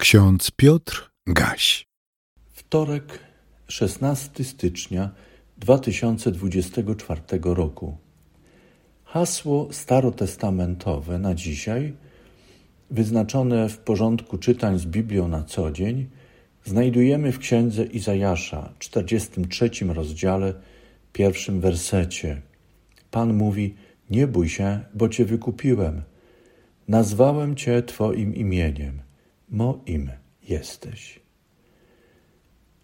Ksiądz Piotr Gaś. Wtorek, 16 stycznia 2024 roku. Hasło starotestamentowe na dzisiaj, wyznaczone w porządku czytań z Biblią na co dzień, znajdujemy w księdze Izajasza, 43 rozdziale, pierwszym wersecie. Pan mówi: Nie bój się, bo cię wykupiłem. Nazwałem cię Twoim imieniem moim jesteś.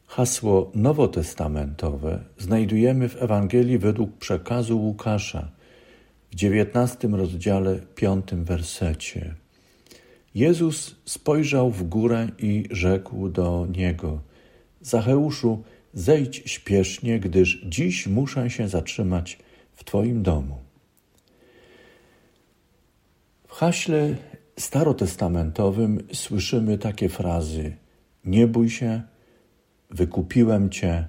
Hasło nowotestamentowe znajdujemy w Ewangelii według przekazu Łukasza w dziewiętnastym rozdziale, piątym wersecie. Jezus spojrzał w górę i rzekł do niego: Zacheuszu, zejdź śpiesznie, gdyż dziś muszę się zatrzymać w Twoim domu. W haśle starotestamentowym słyszymy takie frazy: Nie bój się, wykupiłem Cię,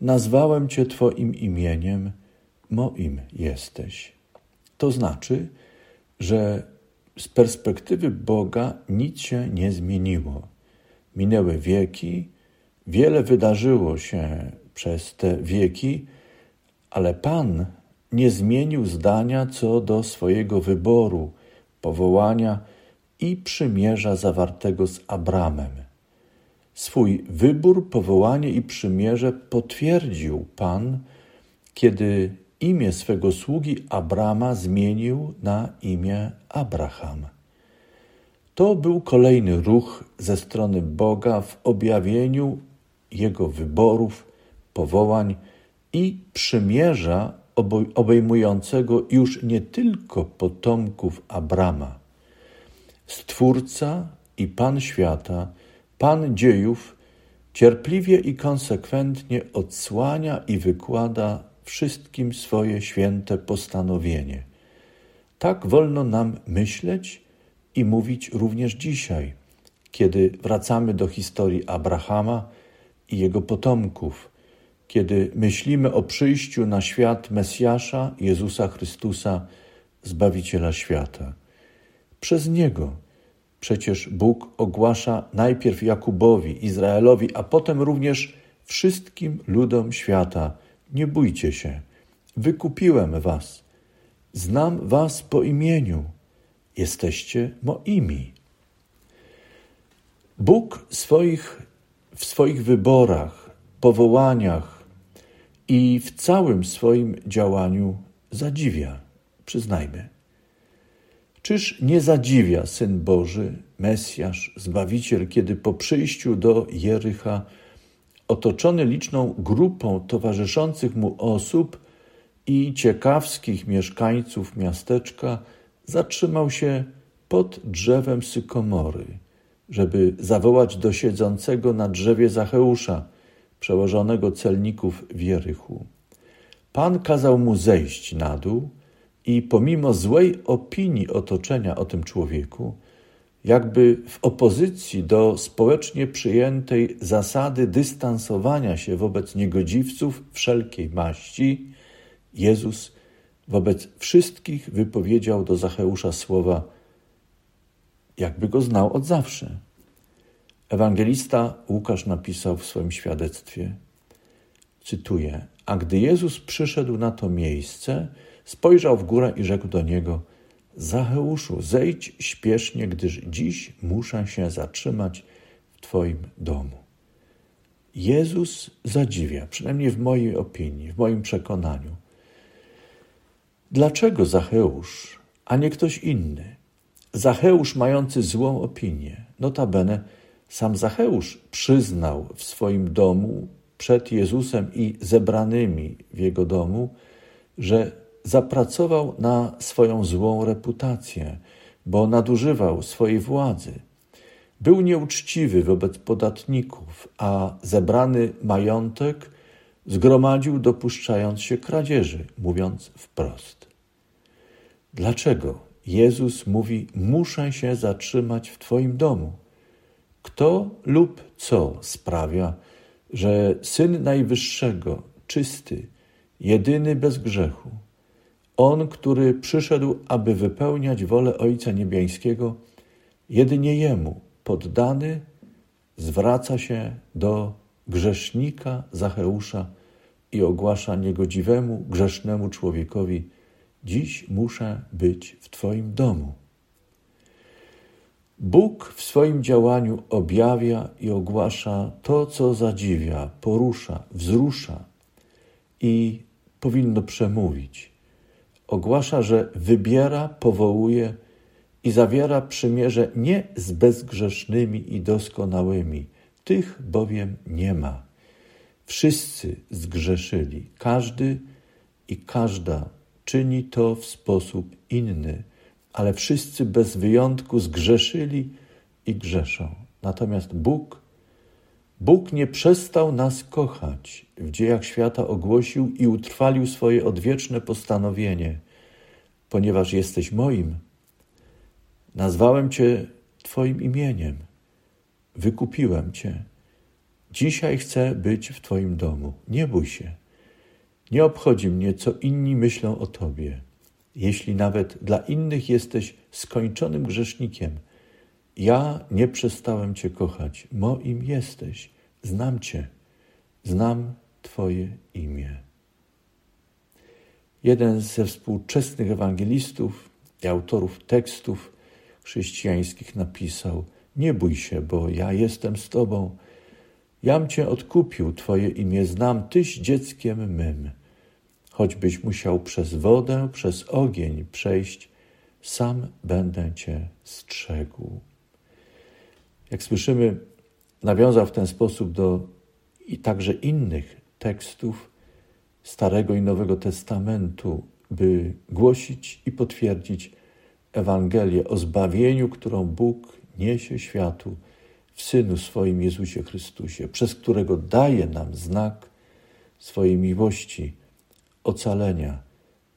nazwałem Cię Twoim imieniem, moim jesteś. To znaczy, że z perspektywy Boga nic się nie zmieniło. Minęły wieki, wiele wydarzyło się przez te wieki, ale Pan nie zmienił zdania co do swojego wyboru powołania i przymierza zawartego z Abramem. Swój wybór, powołanie i przymierze potwierdził Pan, kiedy imię swego sługi Abrama zmienił na imię Abraham. To był kolejny ruch ze strony Boga w objawieniu Jego wyborów, powołań i przymierza obejmującego już nie tylko potomków Abrama. Stwórca i Pan świata, Pan dziejów, cierpliwie i konsekwentnie odsłania i wykłada wszystkim swoje święte postanowienie. Tak wolno nam myśleć i mówić również dzisiaj, kiedy wracamy do historii Abrahama i jego potomków kiedy myślimy o przyjściu na świat Mesjasza, Jezusa Chrystusa, Zbawiciela świata. Przez Niego. Przecież Bóg ogłasza najpierw Jakubowi, Izraelowi, a potem również wszystkim ludom świata: Nie bójcie się, wykupiłem was, znam was po imieniu, jesteście moimi. Bóg swoich, w swoich wyborach, powołaniach, i w całym swoim działaniu zadziwia, przyznajmy. Czyż nie zadziwia Syn Boży, Mesjasz, Zbawiciel, kiedy po przyjściu do Jericha, otoczony liczną grupą towarzyszących mu osób i ciekawskich mieszkańców miasteczka, zatrzymał się pod drzewem sykomory, żeby zawołać do siedzącego na drzewie Zacheusza – przełożonego celników w Jerychu. Pan kazał mu zejść na dół i pomimo złej opinii otoczenia o tym człowieku, jakby w opozycji do społecznie przyjętej zasady dystansowania się wobec niegodziwców wszelkiej maści, Jezus wobec wszystkich wypowiedział do Zacheusza słowa, jakby go znał od zawsze. Ewangelista Łukasz napisał w swoim świadectwie, cytuję, a gdy Jezus przyszedł na to miejsce, spojrzał w górę i rzekł do niego, Zacheuszu, zejdź śpiesznie, gdyż dziś muszę się zatrzymać w Twoim domu. Jezus zadziwia, przynajmniej w mojej opinii, w moim przekonaniu. Dlaczego Zacheusz, a nie ktoś inny? Zacheusz mający złą opinię, notabene sam Zacheusz przyznał w swoim domu przed Jezusem i zebranymi w jego domu, że zapracował na swoją złą reputację, bo nadużywał swojej władzy. Był nieuczciwy wobec podatników, a zebrany majątek zgromadził dopuszczając się kradzieży, mówiąc wprost. Dlaczego Jezus mówi: Muszę się zatrzymać w Twoim domu? Kto lub co sprawia, że Syn Najwyższego, czysty, jedyny bez grzechu, On, który przyszedł, aby wypełniać wolę Ojca Niebiańskiego, jedynie Jemu, poddany zwraca się do grzesznika Zacheusza i ogłasza niegodziwemu, grzesznemu człowiekowi: Dziś muszę być w Twoim domu. Bóg w swoim działaniu objawia i ogłasza to, co zadziwia, porusza, wzrusza i powinno przemówić. Ogłasza, że wybiera, powołuje i zawiera przymierze nie z bezgrzesznymi i doskonałymi, tych bowiem nie ma. Wszyscy zgrzeszyli, każdy i każda czyni to w sposób inny ale wszyscy bez wyjątku zgrzeszyli i grzeszą. Natomiast Bóg, Bóg nie przestał nas kochać. W dziejach świata ogłosił i utrwalił swoje odwieczne postanowienie. Ponieważ jesteś moim, nazwałem Cię Twoim imieniem, wykupiłem Cię. Dzisiaj chcę być w Twoim domu. Nie bój się. Nie obchodzi mnie, co inni myślą o Tobie. Jeśli nawet dla innych jesteś skończonym grzesznikiem, ja nie przestałem Cię kochać. Moim jesteś. Znam Cię. Znam Twoje imię. Jeden ze współczesnych ewangelistów i autorów tekstów chrześcijańskich napisał: Nie bój się, bo ja jestem z Tobą. Jam Cię odkupił, Twoje imię znam, Tyś dzieckiem mym. Choćbyś musiał przez wodę, przez ogień przejść, sam będę cię strzegł. Jak słyszymy, nawiązał w ten sposób do i także innych tekstów Starego i Nowego Testamentu, by głosić i potwierdzić Ewangelię o zbawieniu, którą Bóg niesie światu w Synu swoim Jezusie Chrystusie, przez którego daje nam znak swojej miłości ocalenia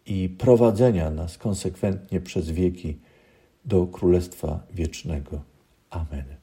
i prowadzenia nas konsekwentnie przez wieki do Królestwa Wiecznego. Amen.